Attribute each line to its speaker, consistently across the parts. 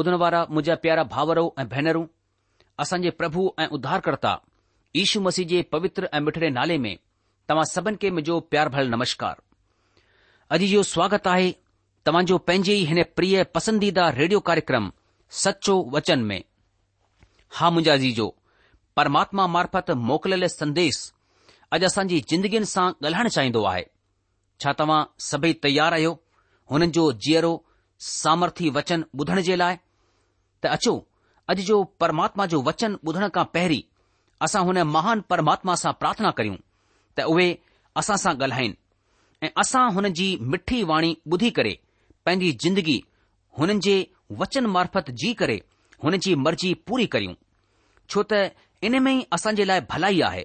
Speaker 1: बुधनवारा मुझा प्यारा भावरों ऐं भेनरों असां प्रभु ऐं उद्धारकर््ता ईशू मसीह जे पवित्र ऐं मिठड़े नाले में तव्हां सभिनी खे मुंहिंजो प्यार भल नमस्कार अॼु जो स्वागत आहे तव्हांजो पंहिंजे हिन प्रिय पसंदीदा रेडियो कार्यक्रम सचो वचन में हा मुंहिंजा जी परमात्मा मार्फत मोकिलियल संदेस अॼु असांजी जिंदगियुनि सां ॻाल्हाइण चाहींदो आहे छा तव्हां सभई तयार आहियो हुननि जो जीअरो सामर्थी वचन ॿुधण जे लाइ त अचो अॼु जो परमात्मा जो वचन ॿुधण खां पहिरीं असां हुन महान परमात्मा सां प्रार्थना करियूं त उहे असां सां ॻाल्हाइनि ऐं असां हुन जी मिठी वाणी ॿुधी करे पंहिंजी जिंदगी हुननि जे वचन मार्फत जी करे हुन जी मर्ज़ी पूरी करियूं छो त इन में ई असांजे लाइ भलाई आहे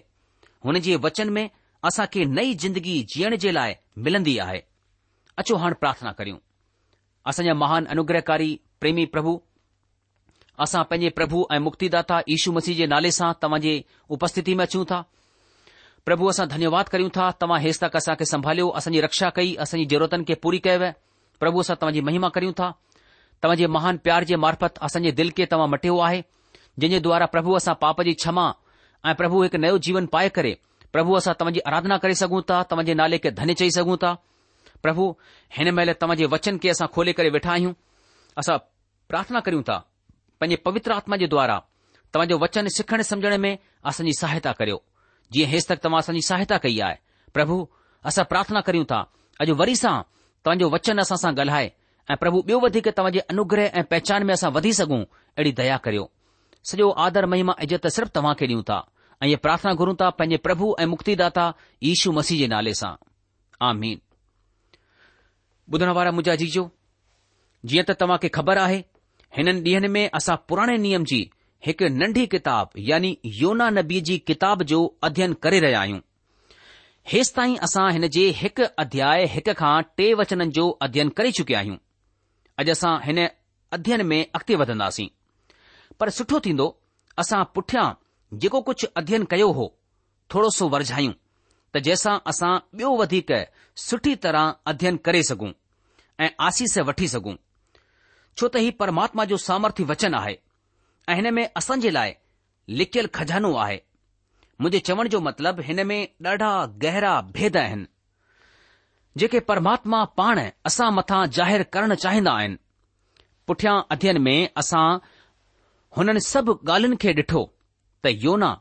Speaker 1: हुन जे वचन में असां खे नई जिंदगी जीअण जे लाइ मिलंदी आहे अचो हाणे प्रार्थना करियूं असांजा महान अनुग्रहकारी प्रेमी प्रभु असां पंहिंजे प्रभु ऐं मुक्तिदा यीशू मसीह जे नाले सां तव्हां जे उपस्थिति में अचूं था प्रभु असां धन्यवाद कयूं था तव्हां हेस तक असांखे संभालियो असांजी रक्षा कई असांजी ज़रूरतनि खे पूरी कयव प्रभु असां तव्हांजी महिमा करियूं था तव्हांजे महान प्यार जे मार्फत असांजे दिल खे तव्हां मटियो आहे जंहिंजे द्वारा प्रभु असां पाप जी क्षमा ऐं प्रभु हिकु नओं जीवन पाए करे प्रभु असां तव्हांजी आराधना करे सघूं था तव्हांजे नाले के धन्य चई सघूं था प्रभु हिन महिल तव्हां जे वचन के असां खोले करे वेठा आहियूं असां प्रार्थना कयूं था पंहिंजे पवित्र आत्मा जे द्वारा तव्हांजो वचन सिखण समझण में असांजी सहायता करियो जीअं हेसि तक तव्हां असांजी सहायता कई आहे प्रभु असां प्रार्थना करियूं था अॼु वरी सां तव्हांजो वचन असां सां ॻाल्हाए ऐं प्रभु ॿियो वधीक तव्हांजे अनुग्रह ऐं पहचान में असां वधी सघूं अहिड़ी दया करियो सॼो आदर महिमा इज़त सिर्फ़ु तव्हां खे ॾियूं था ऐं इहे प्रार्थना घुरूं था पंहिंजे प्रभु ऐं मुक्तिदाता यीशू मसीह जे नाले सां आमीन ॿुधण वारा मुंहिंजा जीजो जीअं त तव्हां खे ख़बर आहे हिननि ॾींहनि में असां पुराणे नियम जी हिकु नंढी किताब यानी योना नबी जी किताब जो अध्यन करे रहिया आहियूं हेसि ताईं असां हिन जे हिकु अध्याय हिक खां टे वचननि जो अध्ययन करे चुकिया आहियूं अॼु असां हिन अध्ययन में अॻिते वधंदासीं पर सुठो थींदो असां पुठियां जेको कुझु अध्ययन कयो हो थोरो सो वरझायूं त जंहिंसां असां ॿियो वधीक सुठी तरह अध्ययन करे सघूं ऐं आसीस वठी सघूं छो त ही परमात्मा जो सामर्थ्य वचन आहे ऐं हिन में असां जे लाइ लिखियलु खजानो आहे मुंहिंजे चवण जो मतिलबु हिन में ॾाढा गहरा भेद आहिनि जेके परमात्मा पाण असां मथां ज़ाहिरु करणु चाहींदा आहिनि पुठियां अध्यन में असां हुननि सभु ॻाल्हियुनि खे ॾिठो त योना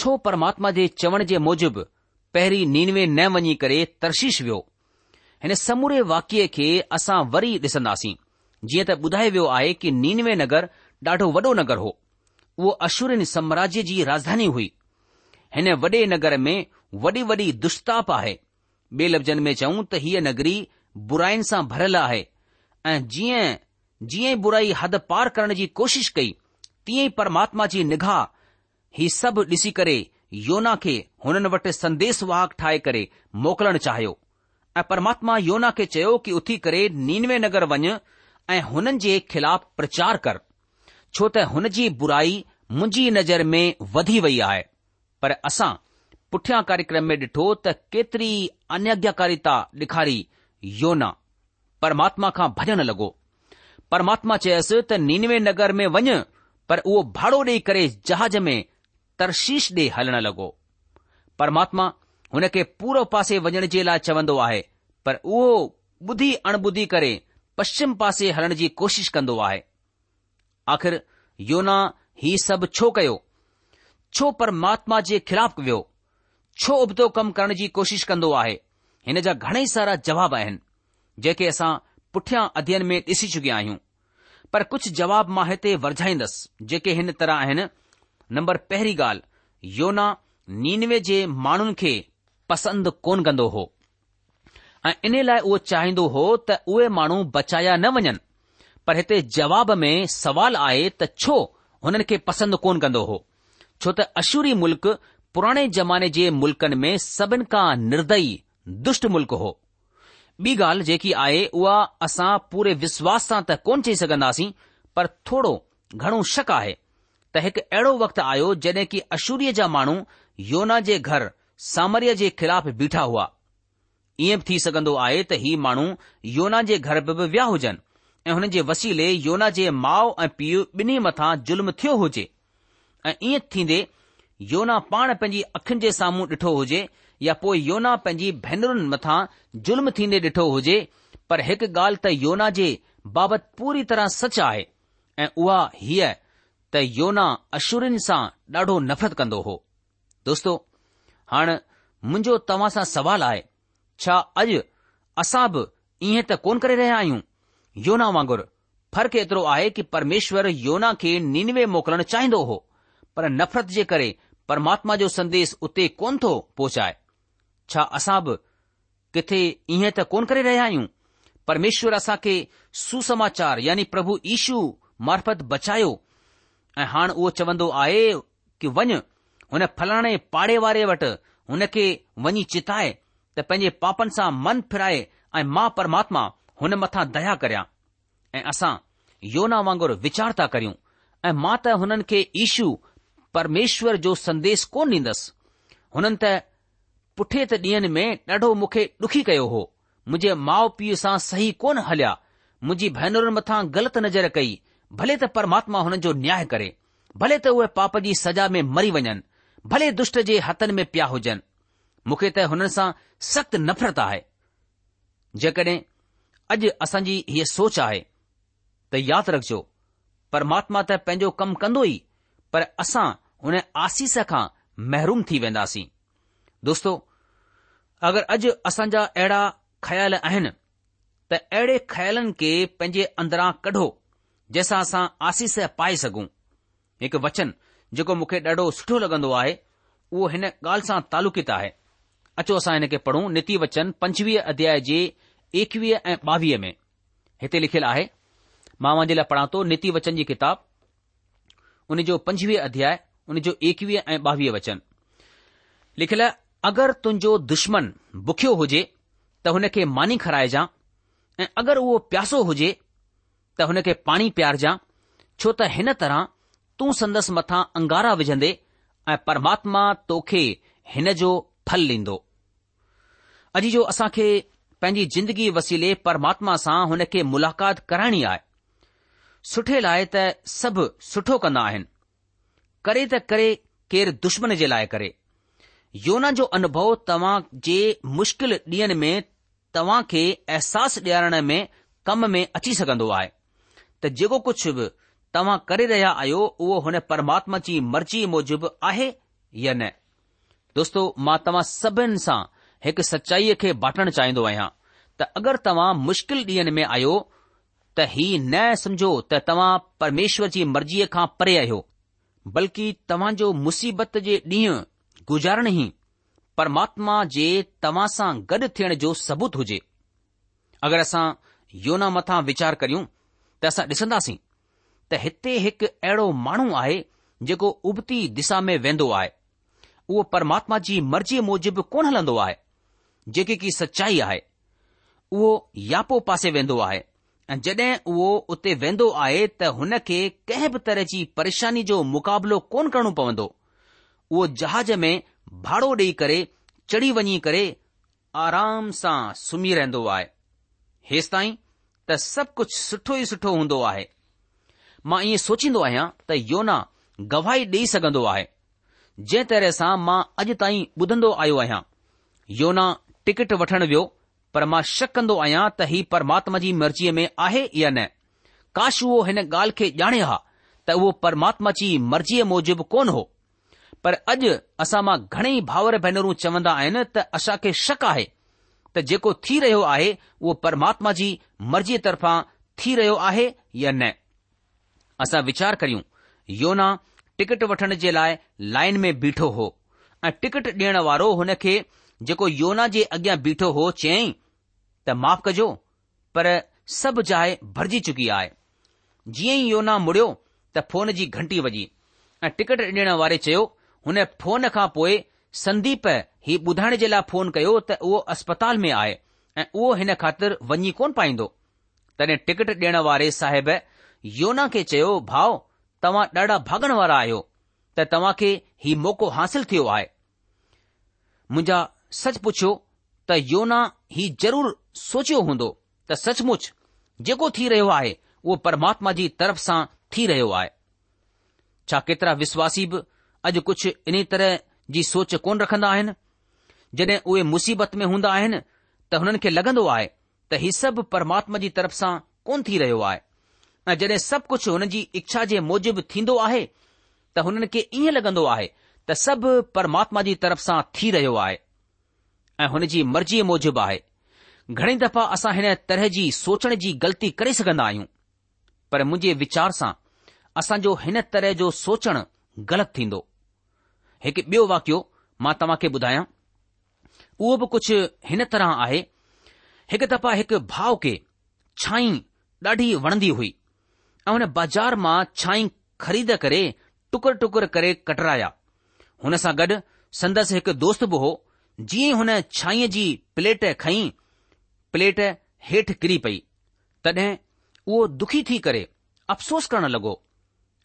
Speaker 1: छो परमात्मा जे चवण जे मूजिबि पहिरीं नीनवे न वञी करे तर्शीश वियो हिन समूरे वाक्य खे असां वरी ॾिसंदासीं जीअं त ॿुधाए वियो आहे की निनवे नगर ॾाढो वॾो नगर हो उहो अश्वरीन साम्राज्य जी राजधानी हुई हिन वॾे नगर में वॾी वॾी दुस्ताप आहे ॿिए लफ़्ज़नि में चऊं त हीअ नगरी बुराईन सां भरियलु आहे ऐं जीअं जीअं बुराई हद पार करण जी कोशिशि कई तीअं ई परमात्मा जी निगाह हीउ सभु ॾिसी करे योना खे हुननि वटि संदेश वाहक ठाहे करे मोकिलणु चाहियो ऐं परमात्मा योना खे चयो कि उथी करे निनवे नगर वञु ऐ हुननि जे ख़िलाफ़ प्रचार कर छो त हुन जी बुराई मुंहिंजी नज़र में वधी वई आहे पर असां पुठियां कार्यक्रम में ॾिठो त केतिरी अन्यज्ञाकारिता ॾेखारी योना परमात्मा खां भॼण लॻो परमात्मा चयसि त नीनवे नगर में वञु पर उहो भाड़ो ॾेई करे जहाज में तर्शीश ॾेई हलणु लॻो परमात्मा हुन खे पूरे पासे वञण जे लाइ चवन्दो आहे पर उहो ॿुधी अणबुधी करे पश्चिम पासे हलण जी कोशिशि कंदो आहे आख़िर योना ही सभु छो कयो छो परमात्मा जे ख़िलाफ़ वियो छो उबतो कमु करण जी कोशिशि कंदो आहे हिन जा घणेई सारा जवाब आहिनि जेके असां पुठियां अध्यन में ॾिसी चुकिया आहियूं पर कुझु जवाबु मां हिते वरझाईंदुसि जेके हिन तरह आहिनि नंबर पहिरीं ॻाल्हि योना निनवे जे माण्हुनि खे पसंदि कोन कंदो हो ऐं इन लाइ उहो चाहींदो हो त उहे माण्हू बचाया न वञनि पर हिते जवाब में सवाल आहे त छो हुननि खे पसंदि कोन कंदो हो छो त अशूरी मुल्क़ पुराणे ज़माने जे मुल्कनि में सभिनि खां निर्दयी दुष्ट मुल्क़ हो ॿी ॻाल्हि जेकी आहे उहा असां पूरे विश्वास सां त कोन चई सघंदासीं पर थोरो घणो शक आहे त हिकु अहिड़ो वक़्तु आयो जॾहिं की अशूरीअ जा माण्हू योना जे घर सामरिय जे ख़िलाफ़ बीठा हुआ ईअं बि थी सघंदो आहे त ही माण्हू योना जे घर बि विया हुजनि ऐं हुन जे वसीले योना जे माउ ऐं पीउ ॿिन्ही मथां ज़ुल्म थियो हुजे ऐं ईअं थींदे योना पाण पंहिंजी अखियुनि जे साम्हूं ॾिठो हुजे या पोइ योना पंहिंजी भेनरुनि मथां ज़ुल्म थींदे ॾिठो हुजे पर हिकु ॻाल्हि त योना जे बाबति पूरी तरह सच आहे ऐं उहा हीअ त योना अशुरिन सां ॾाढो नफ़रत कंदो हो दोस्तो हाणे मुंहिंजो तव्हां सां सवाल आहे छा अॼु असां बि ईअं त कोन करे रहिया आहियूं योना वांगुरु फ़र्क़ु एतिरो आहे कि परमेश्वर योना खे निनवे मोकिलण चाहींदो हो पर नफ़रत जे करे परमात्मा जो संदेश उते कोन थो पहुचाए छा असां बि किथे ईअं त कोन करे रहिया आहियूं परमेश्वर असां खे सुसमाचार यानी प्रभु ईशू मार्फत बचायो ऐं हाणे उहो चवन्दो आहे कि वञ हुन फलाणे पाड़े वारे वटि हुन खे वञी चिताए त पंहिंजे पापनि सां मन फिराए ऐं मां परमात्मा हुन मथां दया करिया ऐं असां योना वांगुरु वीचार था करियूं ऐं मां त हुननि खे ईशू परमेश्वर जो संदेश कोन ॾींदसि हुननि त पुठे त ॾींहनि में ॾाढो मूंखे ॾुखी कयो हो मुंहिंजे माउ पीउ सां सही कोन हलिया मुंहिंजी भेनरुनि मथां ग़लति नज़र कई भले त परमात्मा हुननि जो न्याय करे भले त उहे पाप जी सजा में मरी वञनि भले दुष्ट जे हथनि में पिया हुजनि मूंखे त हुननि सां सख़्तु नफ़रत आहे जेकॾहिं अॼु असांजी हीअ सोच आहे त यादि रखजो परमात्मा त पंहिंजो कमु कंदो ई पर असां हुन आसीस खां महरूम थी वेंदासीं दोस्तो अगरि अॼु असांजा अहिड़ा ख्याल आहिनि त अहिड़े ख्यालनि खे पंहिंजे अंदरां कढो जंहिंसां असां आसीस पाए सघूं हिकु वचन जेको मूंखे ॾाढो सुठो लॻंदो आहे उहो हिन ॻाल्हि सां तालुकित आहे अचो असां हिन खे पढ़ूं नितिवचन पंजवीह अध्याय जे एकवीह ऐं ॿावीह में हिते लिखियलु आहे मां वां जे लाइ पढ़ा तो नितिवचन जी किताब उन जो पंजवीह अध्याय उन जो एकवीह ऐं ॿावीह वचन लिखियलु अगरि तुंहिंजो दुश्मन बुख्यो हुजे त हुन खे मानी खाराए ऐं अगरि उहो प्यासो हुजे त हुन खे पाणी प्यार छो त हिन तरह तूं संदस मथां अंगारा विझंदे ऐं परमात्मा तोखे हिन जो फलु ॾींदो अॼु जो असां खे पंहिंजी ज़िंदगी वसीले परमात्मा सां हुन खे मुलाक़ात कराइणी आहे सुठे लाइ त सभु सुठो कंदा आहिनि करे त करे केरु दुश्मन जे लाइ करे योना जो अनुभव तव्हां जे मुश्किल ॾींहनि में तव्हां खे अहसास ॾियारण में कम में अची सघंदो आहे त जेको कुझु बि तव्हां करे रहिया आहियो उहो हुन परमात्मा जी मर्ज़ी मूजिबि आहे या न दोस्तो मां तव्हां सभिनि सां हिकु सचाईअ खे बाटण चाहिंदो आहियां त अगरि तव्हां मुश्किल ॾींहनि में आयो त ही न समझो त तव्हां परमेश्वर जी मर्ज़ीअ खां परे आहियो बल्कि तव्हां जो मुसीबत जे ॾींहुं गुज़ारण ई परमात्मा जे तव्हां सां गॾु थियण जो सबूत हुजे अगरि असां योना मथां वीचार करियूं त असां ॾिसंदासीं त हिते हिकु अहिड़ो माण्हू आहे जेको उबती दिशा में वेंदो आहे उहो परमात्मा जी मर्ज़ीअ मूजिबि कोन हलंदो आहे जेकी की सचाई आहे उहो यापो पासे वेंदो आहे ऐं जड॒हिं उहो उते वेंदो आहे त हुन खे कंहिं बि तरह जी परेशानी जो मुक़ाबिलो कोन करणो पवंदो उहो जहाज़ में भाड़ो ॾेई करे चढ़ी वञी करे आराम सां सुम्ही रहंदो आहे हेसि ताईं त सभु कुझु सुठो ई सुठो हूंदो आहे मां ईअं सोचींदो आहियां त योना गवाही ॾेई सघंदो आहे जंहिं तरह सां मां अॼु ताईं ॿुधंदो आयो आहियां योना टिकट वठण वियो पर मां शक कंदो आहियां त ही परमात्मा जी मर्ज़ीअ में आहे या न काश उहो हिन ॻाल्हि खे ॼाणे हा त उहो परमात्मा जी मर्ज़ीअ मूजिबि कोन हो पर अॼु असां मां घणेई भाउर भेनरूं चवंदा आहिनि त असांखे शक आहे त जेको थी रहियो आहे उहो परमात्मा जी मर्ज़ीअ तरफ़ां थी रहियो आहे या न असां वीचार करियूं योना टिकट वठण जे लाइ लाइन में बीठो हो ऐं टिकट ॾियण वारो हुन खे जेको योना जे अॻियां बीठो हो चयईं त माफ़ कजो पर सभु जाइ भरिजी चुकी आहे जीअं ई योना मुड़ियो त फोन जी घंटी वॼी ऐं टिकट ॾियण वारे चयो हुन फोन खां पोइ संदीप ही ॿुधाइण जे लाइ फोन कयो त उहो अस्पताल में आहे ऐं उहो हिन ख़ातिर वञी कोन पाईंदो तॾहिं टिकट ॾियण वारे साहिब योना खे चयो भाउ तव्हां ॾाढा भागण वारा आहियो त तव्हां खे हीउ मौक़ो हासिल थियो आहे मुंहिंजा सच पुछियो त योना ही ज़रूर सोचियो हूंदो त सचमुच जेको थी रहियो आहे उहो परमात्मा जी तरफ़ सां थी रहियो आहे छा केतिरा विश्वासी बि अॼु कुझ इन तरह जी सोच कोन रखंदा आहिनि जड॒हिं उहे मुसीबत में हूंदा आहिनि त हुननि खे लॻंदो आहे त ही सभु परमात्मा जी तरफ़ सां कोन थी रहियो आहे ऐं जड॒हिं सभु कुझु हुननि जी इच्छा जे मूजिब थींदो आहे त हुननि खे ईअं लॻंदो आहे त सभु परमात्मा जी तरफ़ सां थी रहियो आहे ऐं हुन जी मर्ज़ीअ मूजिबि आहे घणी दफ़ा असां हिन तरह जी सोचण जी ग़लती करे सघंदा आहियूं पर मुंहिंजे वीचार सां असांजो हिन तरह जो सोचणु ग़लति थींदो हिकु ॿियो वाकियो मां तव्हां खे ॿुधायां उहो बि कुझु हिन तरह आहे हिकु दफ़ा हिकु भाउ खे छाई ॾाढी वणंदी हुई ऐं हुन बाज़ार मां छाई ख़रीद करे टुकर टुकर करे कटराया हुन सां गॾु संदसि हिकु दोस्त बि हो जीअं हुन छाईअ जी प्लेट खईं प्लेट हेठि किरी पई तॾहिं उहो दुखी थी करे अफ़सोस करण लॻो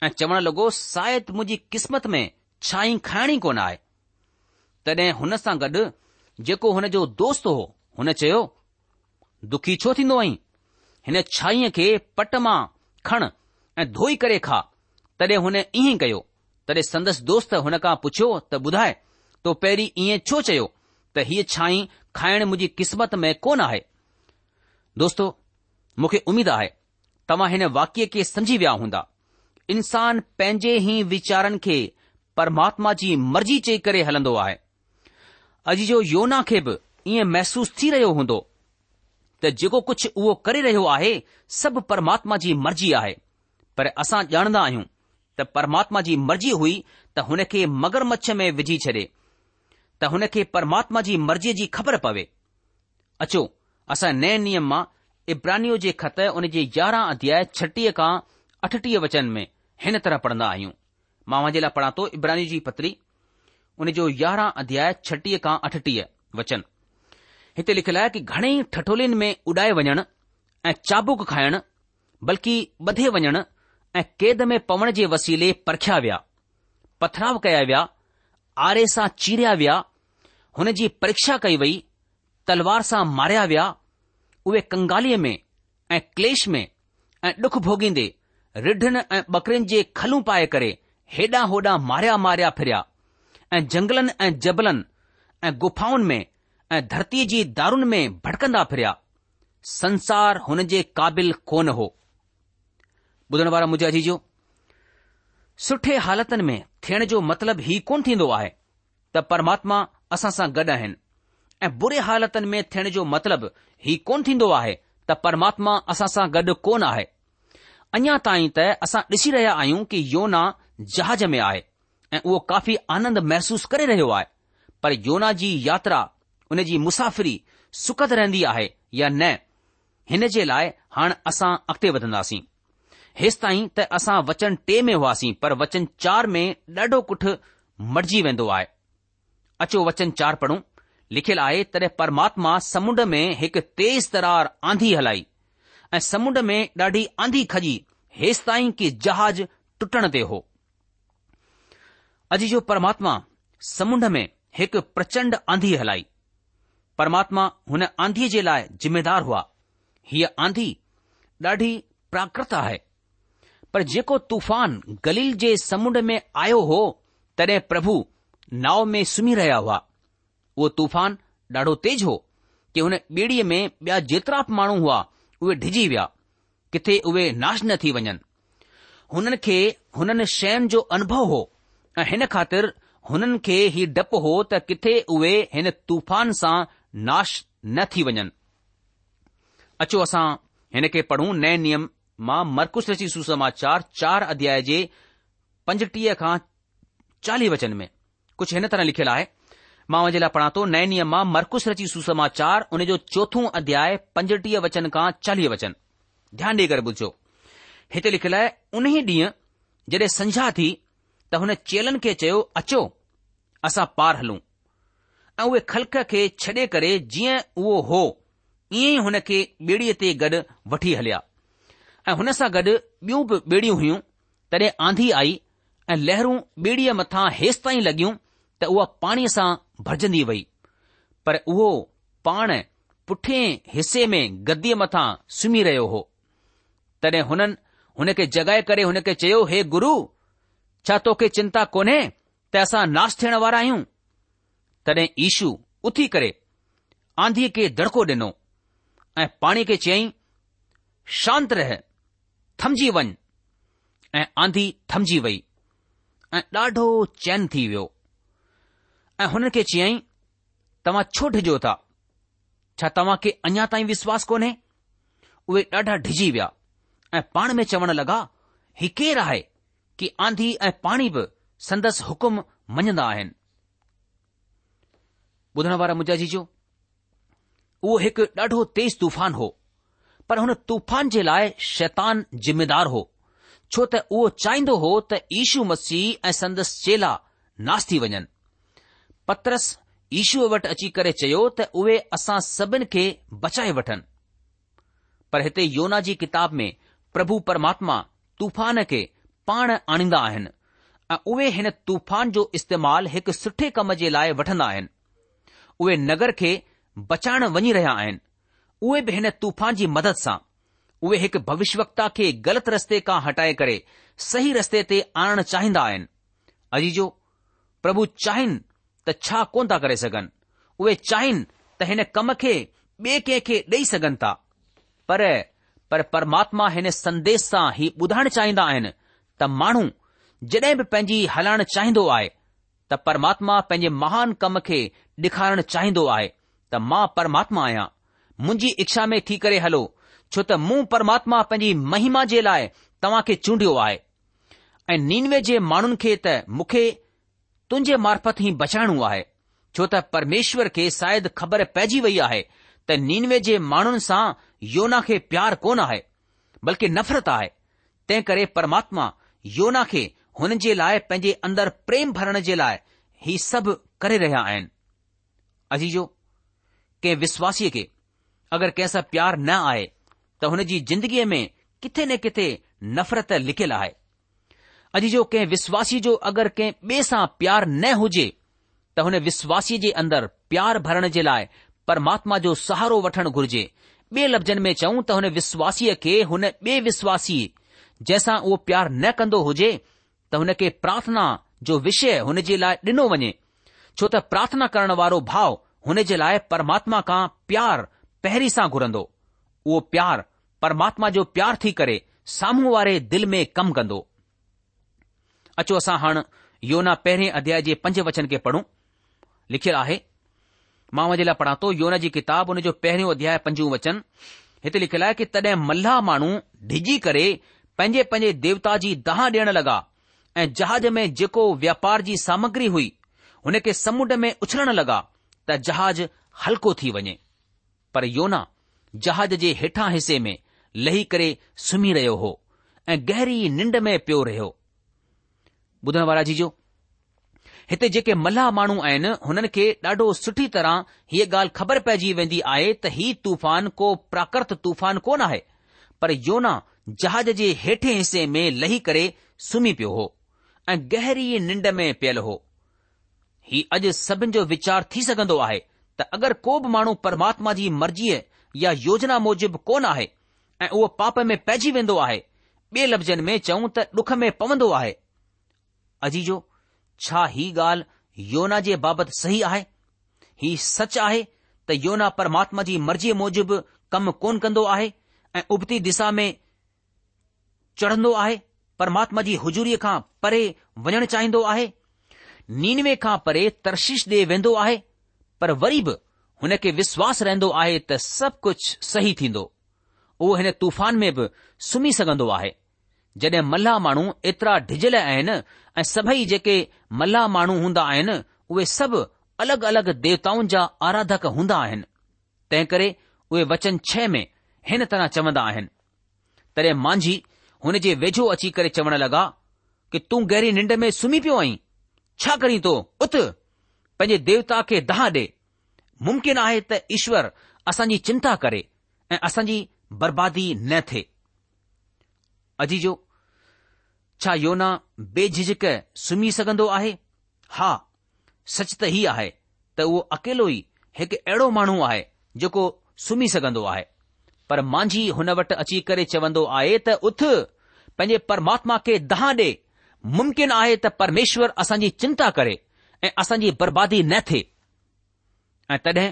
Speaker 1: ऐं चवण लॻो शायदि मुंहिंजी किस्मत में छाई खाइणी कोन आहे तॾहिं हुन सां गॾु जेको हुन जो दोस्त हो हुन चयो दुखी छो थींदो अईं हिन छाईअ खे पट मां खण ऐं धोई करे खा तॾहिं हुन ईअं कयो तॾहिं संदसि दोस्त हुन खां पुछियो त ॿुधाए तो पहिरीं ईअं छो चयो त हीअ छाई खाइण मुंहिंजी क़िस्मत में कोन आहे दोस्तो मूंखे उमेद आहे तव्हां हिन वाक्य खे समझी विया हूंदा इंसान पंहिंजे ई वीचारनि खे परमात्मा जी मर्ज़ी चई करे हलंदो आहे अॼु जो योना खे बि ईअं महसूस थी रहियो हूंदो त जेको कुझु उहो करे रहियो आहे सभु परमात्मा जी मर्ज़ी आहे पर असां ॼाणंदा आहियूं त परमात्मा जी मर्ज़ी हुई त हुन खे मगर मच्छ में विझी छॾे हुन खे परमात्मा जी मर्ज़ीअ जी ख़बर पवे अचो असां नए नियम मां इब्रानियो जे ख़त उन जे यारहं अध्याय छटीह खां अठटीह वचन में हिन तरह पढ़ंदा आहियूं मां लाइ पढ़ा थो इब्रानी जी पत्री उन जो यारहं अध्याय छटीह खां अठटीह वचन हिते लिखियलु आहे कि घणेई ठठोलिन में उॾाए वञण ऐं चाबुक खाइण बल्कि ॿधे वञण ऐं कैद में पवण जे वसीले परखिया विया पथराव कया विया आरे सां चीरिया विया हुन जी परीक्षा कई वई तलवार सां मारिया विया उहे कंगालीअ में ऐं क्लेश में ऐं डुख भोगींदे रिढनि ऐं बकरियुनि जे खलूं पाए करे हेॾां होॾां मारिया मारिया फिरिया ऐं जंगलनि ऐं जबलनि ऐं गुफाउनि में ऐं धरतीअ जी दारुनि में भड़कंदा फिरिया संसार हुन जे काबिल कोन हो सुठे हालतुनि में थियण जो मतिलबु हीउ कोन थींदो आहे त परमात्मा असां सां गॾु आहिनि ऐं बुरे हालतन में थियण जो मतिलबु ही कोन थींदो आहे त परमात्मा असां सां गॾु कोन आहे अञा ताईं त असां ॾिसी रहिया आहियूं कि योना जहाज में आहे ऐं उहो काफ़ी आनंद महसूसु करे रहियो आहे पर योना जी यात्रा उन जी मुसाफ़िरी सुखद रहंदी आहे या न हिन जे लाइ हाणे असां अॻिते वधंदासीं हेसि ताईं त असां वचन टे में हुआसीं पर वचन चार में ॾाढो कुठ मटिजी वेंदो आहे अचो वचन चार पढ़ूं लिखियलु आहे तॾहिं परमात्मा समुंड में हिकु तेज़ तरार आंधी हलाई ऐं समुंड में ॾाढी आंधी खजी हेसि ताईं कि जहाज टुटण ते हो अॼु जो परमात्मा समुंड में हिकु प्रचंड आंधी हलाई परमात्मा हुन आंधीअ जे लाइ जिमेदार हुआ हीअ आंधी ॾाढी प्राकृत आहे पर जेको तूफ़ान गलील जे समुंड में आयो हो तॾहिं प्रभु नाव में सुम्ही रहिया हुआ उहे तूफ़ान ॾाढो तेज हो कि हुन ॿेड़ीअ में ॿिया जेतिरा बि माण्हू हुआ उहे डिजी विया किथे उहे नाश न थी वञनि हुननि खे हुननि शयुनि जो अनुभव हो ऐं हिन ख़ातिर हुननि खे ही डपु हो त किथे उहे हिन तूफ़ान सां नाश न थी वञनि अचो असां हिन खे पढ़ूं नए नियम मां मर्कुज़ी सुसमाचार चार अध्याय जे पंजटीह खां चालीह वचन में कुझु हिन तरह लिखियलु आहे मां वञे लाइ पढ़ा थो नए नियम मां मर्कुस रची सुसमाचार उन जो चोथों अध्याय पंजटीह वचन खां चालीह वचन ध्यानु ॾेई करे बुछो हिते लिखियलु आहे उन्ही ॾींहुं जॾहिं संझा थी त हुन चेलनि खे चयो अचो असां पार हलूं ऐं उहे खलक खे छॾे करे जीअं उहो हो ईअं ई हुन खे ॿेड़ीअ ते गॾु वठी हलिया ऐं हुन सां गॾु ॿियूं बि ॿेड़ियूं हुयूं तॾहिं आंधी आई ऐं लहरूं ॿेड़ीअ मथां हेसि ताईं लॻियूं त उहा पाणीअ सां भरजंदी वई पर उहो पाण पुठियां हिसे में गद्दीअ मथां सुम्ही रहियो हो तॾहिं हुननि हुन खे जॻाए करे हुन खे चयो हे गुरु छा तोखे चिंता कोन्हे त असां नाश थियण वारा आहियूं तॾहिं ईशू उथी करे आंधीअ खे दड़को ॾिनो ऐं पाणी खे चयाईं शांत रह थमजी वञ ऐं आंधी थमजी वई ऐं ॾाढो चैन थी वियो ऐं हुननि खे चयाईं तव्हां छो डिॼो था छा तव्हां खे अञा ताईं विश्वास कोन्हे उहे ॾाढा डिॼी विया ऐं पाण में चवण लगा ही केर आहे की आंधी ऐं पाणी बि संदसि हुकुम मञंदा आहिनि उहो हिकु ॾाढो तेज़ तूफान हो पर हुन तूफान जे लाइ शैतान जिमेदार हो छो त उहो चाहींदो हो त ईशू मस्सी ऐं संदसि चेला नास थी वञनि पत्रस ईशू वटि अची करे चयो त उहे असां सभिनि खे बचाए वठनि पर हिते योना जी किताब में प्रभु परमात्मा तूफ़ान खे पाण आणींदा आहिनि ऐं उहे हिन तूफान जो इस्तेमालु हिकु सुठे कम जे लाइ वठंदा आहिनि उहे नगर खे बचाइण वञी रहिया आहिनि उहे बि हिन तूफ़ान जी मदद सां उहे हिकु भविष्यकता खे ग़लति रस्ते खां हटाए करे सही रस्ते ते आणण चाहींदा आहिनि अजी प्रभु चाहिनि त छा कोन था करे सघनि उहे चाहिनि त हिन कम खे ॿिए कंहिं खे ॾेई सघनि था पर पर परमात्मा हिन संदेश सां ही ॿुधाइण चाहींदा आहिनि त माण्हू जॾहिं बि पंहिंजी हलाइण चाहींदो आहे त परमात्मा पंहिंजे महान कम खे ॾेखारण चाहींदो आहे त मां परमात्मा आहियां मुंहिंजी इच्छा में थी करे हलो छो त मूं परमात्मा पंहिंजी महिमा जे लाइ तव्हां खे चूंडियो आहे ऐं नीनवे जे माण्हुनि खे त मूंखे तुंहिंजे मार्फत ई बचाइणो आहे छो त परमेश्वर खे शायदि ख़बर पइजी वई आहे त निनवे जे माण्हुनि सां योना खे प्यारु कोन आहे बल्कि नफ़रत आहे तंहिं करे परमात्मा योना खे हुन जे लाइ पंहिंजे अंदरि प्रेम भरण जे लाइ हीउ सभु करे रहिया आहिनि अजीजो कंहिं विश्वासीअ खे अगरि कंहिंसां प्यार न आहे त हुन जी ज़िंदगीअ में किथे न किथे नफ़रत लिखियलु आहे अॼु जो कंहिं विश्वासीअ जो अगरि कंहिं ॿिए सां प्यारु न हुजे त हुन विश्वासीअ जे अंदरि प्यार भरण जे लाइ परमात्मा जो सहारो वठणु घुर्जे ॿिए लफ़्ज़नि में चऊं त हुन विश्वासीअ खे हुन बेविश्वासीअ जंहिंसां उहो प्यारु न कंदो हुजे त हुन खे प्रार्थना जो विषय हुन जे लाइ डि॒नो वञे छो त प्रार्थना करण वारो भाव हुन जे लाइ परमात्मा खां प्यार पहिरीं सां घुरंदो उहो प्यारु परमात्मा जो प्यारु थी करे साम्हूं वारे दिल में कमु कंदो अचो असां हाणे योना पहिरें अध्याय जे पंज वचन खे पढ़ूं लिखियलु आहे मां मुंहिंजे लाइ पढ़ा थो योना जी किताब हुन जो पहिरियों अध्याय पंज वचन हिते लिखियलु आहे कि तॾहिं मल्हा माण्हू डिॼी करे पंहिंजे पंहिंजे देवता जी दहा ॾियण लॻा ऐं जहाज में जेको व्यापार जी सामग्री हुई हुन खे समुंड में उछलण लॻा त जहाज हल्को थी वञे पर योना जहाज जे हेठां हिसे में लही करे सुम्ही रहियो हो ऐं गहरी निंड में पियो रहियो ॿुधण वारा जी जो हिते जेके मल्हा माण्हू आहिनि हुननि खे ॾाढो सुठी तरह हीअ ॻाल्हि ख़बर पइजी वेंदी आहे त ही तूफ़ान को प्राकृत तूफान कोन आहे पर योना जहाज़ जे हेठे हिसे में लही करे सुम्ही पियो हो ऐं गहरी निंड में पियल हो ही अॼु सभिनि जो वीचार थी सघन्दो आहे त अगरि को बि माण्हू परमात्मा जी मर्जीअ या योजना मूजिबि कोन आहे ऐं उहो पाप में पइजी वेंदो आहे ॿिए लफ़्ज़नि में चऊं त डुख में पवंदो आहे अजीजो छा हीउ ॻाल्हि योना जे बाबति सही आहे हीउ सच आहे त योना परमात्मा जी मर्ज़ीअ मूजिबि कम कोन कंदो आहे ऐं उबती दिशा में चढ़ंदो आहे परमात्मा जी हुजूरीअ खां परे वञणु चाहींदो आहे नीनवे खां परे तर्शिश ॾे वेंदो आहे पर वरी बि हुन खे विश्वास रहंदो आहे त सभु कुझु सही थींदो उहो हिन तूफ़ान में बि सुम्ही सघंदो आहे जॾहिं मल्हा माण्हू एतिरा ढिझियल आहिनि ऐं सभई जेके मल्हा माण्हू हूंदा आहिनि उहे सभु अलॻि अलॻि देवताउनि जा आराधक हूंदा आहिनि तंहिं करे उहे वचन छह में हिन तरह चवंदा आहिनि तॾहिं मांझी हुन जे वेझो अची करे चवण लॻा कि तूं गहरी निंड में सुम्ही पियो आईं छा करी थो उत पंहिंजे देवता खे दाह ॾे मुमकिन आहे त ईश्वर असांजी चिंता करे ऐं असांजी बर्बादी न थिए छा योना बेझिझक सुम्ही सघंदो आहे हा सच त हीउ आहे त उहो अकेलो ई हिकु अहिड़ो माण्हू आहे जेको सुम्ही सघंदो आहे पर मांझी हुन वटि अची करे चवंदो आहे त उथ पंहिंजे परमात्मा खे दहा ॾे मुमकिन आहे त परमेश्वर असांजी चिंता करे ऐं असांजी बर्बादी न थिए ऐं तॾहिं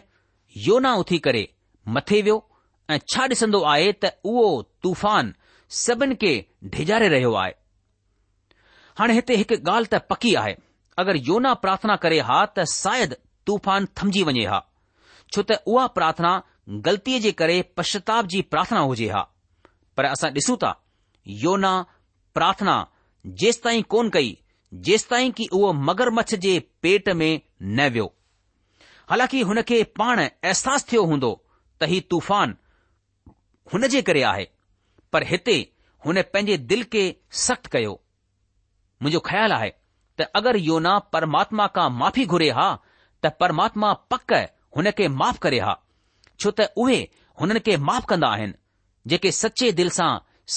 Speaker 1: योना उथी करे मथे वियो ऐं छा ॾिसंदो आहे त उहो तूफान सभिनि खे ढिॼारे रहियो आहे हाणे हिते हिकु ॻाल्हि त पकी आहे अगरि योना प्रार्थना करे हा त शायदि तूफ़ान थमजी वञे हा छो त उहा प्रार्थना ग़लतीअ जे करे पश्चाताप जी प्रार्थना हुजे हा पर असां ॾिसूं था योना प्रार्थना जेसताईं कोन कई जेस ताईं की उहो मगरमच्छ जे पेट में न वियो हालांकि हुन खे पाण अहसासु थियो हूंदो त ही तूफ़ान हुन जे करे आहे पर हिते हुन पंहिंजे दिल खे सख़्तु कयो मुंहिंजो ख़्यालु आहे त अगरि योना परमात्मा का माफ़ी घुरे हा त परमात्मा पक हुन खे माफ़ करे हा छो त उहे हुननि खे माफ़ कंदा आहिनि जेके सचे दिलि सां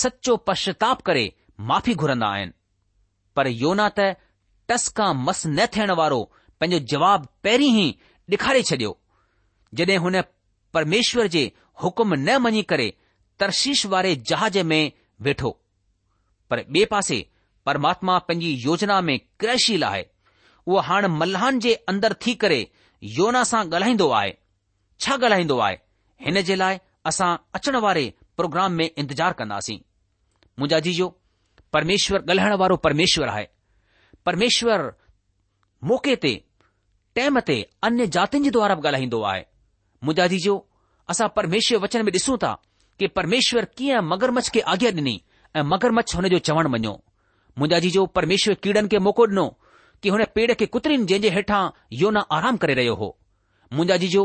Speaker 1: सचो पश्चाताप करे माफ़ी घुरंदा आहिनि पर योना त टस खां मस न थियण वारो पंहिंजो जवाब पहिरीं ई डि॒खारे छडि॒यो जॾहिं हुन परमेश्वर जे हुकुम न मञी करे तर्शीश वारे जहाज़ में वेठो पर ॿिए पासे परमात्मा पंहिंजी योजना में क्रहशील आहे उहो हाणे मल्हान जे अंदरि थी करे योना सां ॻाल्हाईंदो आहे छा ॻाल्हाईंदो आहे हिन जे लाइ असां अचणु वारे प्रोग्राम में इंतज़ार कंदासीं मुंजा जी परमेश्वर ॻाल्हाइण वारो परमेश्वर आहे परमेश्वर मौके ते टेम ते अन्य जातिनि जे द्वारा बि ॻाल्हाईंदो आहे मुंजा जी असां परमेश्वर वचन में ॾिसूं था कि परमेश्वर कीअं मगरमच्छ खे आज्ञा ॾिनी ऐ मगरमच्छ हुन जो चवणु वञो मुंहिंजा जीजो परमेश्वर कीड़नि खे मौको ॾिनो कि हुन पेड़ खे कुतिरनि जे हेठां योना आराम करे रहियो हो मुंहिंजा जीजो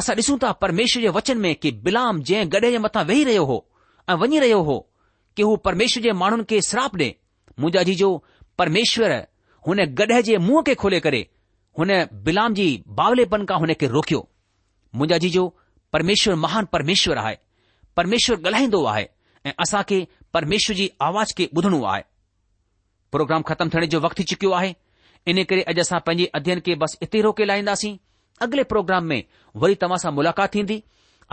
Speaker 1: असां ॾिसूं था परमेश्वर जे वचन में कि बिलाम जंहिं गॾे जे मथां वेही रहियो हो ऐं वञी रहियो हो कि हू परमेश्वर जे माण्हुनि खे श्राप डे मुंहिंजा जीजो परमेश्वर हुन गॾे जे मुंह खे खोले करे हुन बिलाम जी बावलेपन खां हुन खे रोकियो मुंहिंजा जीजो परमेश्वर महान परमेश्वर आहे परमेश्वर ॻाल्हाईंदो आहे ऐ असां खे परमेश्वर जी आवाज़ खे ॿुधणो आहे प्रोग्राम ख़तमु थियण जो वक़्तु चुकियो आहे इन करे अॼु असां पंहिंजे अध्यन खे बसि इते ई रोके लाहींदासीं अॻिले प्रोग्राम में वरी तव्हां सां मुलाक़ात थींदी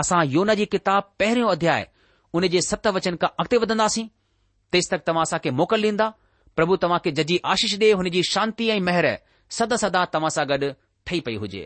Speaker 1: असां योौना जी किताब पहिरियों अध्याय उन जे सत वचन खां अॻिते वधंदासीं तेसि तक तव्हां असां मोकल ॾींदा प्रभु तव्हांखे जजी आशीष डे हुनजी शांती ऐं महर सदा सदा तव्हां सां गॾु ठही पई हुजे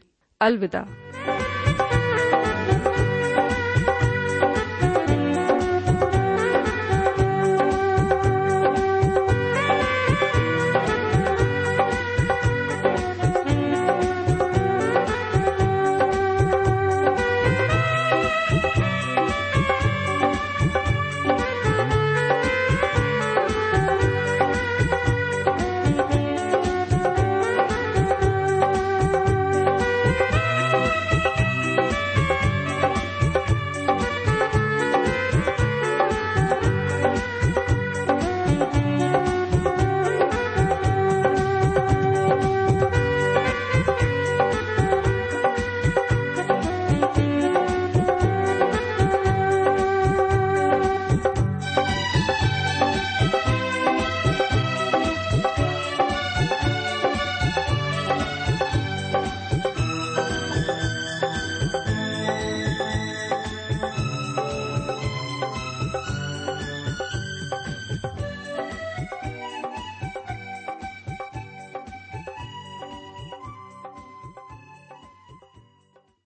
Speaker 2: अल्दा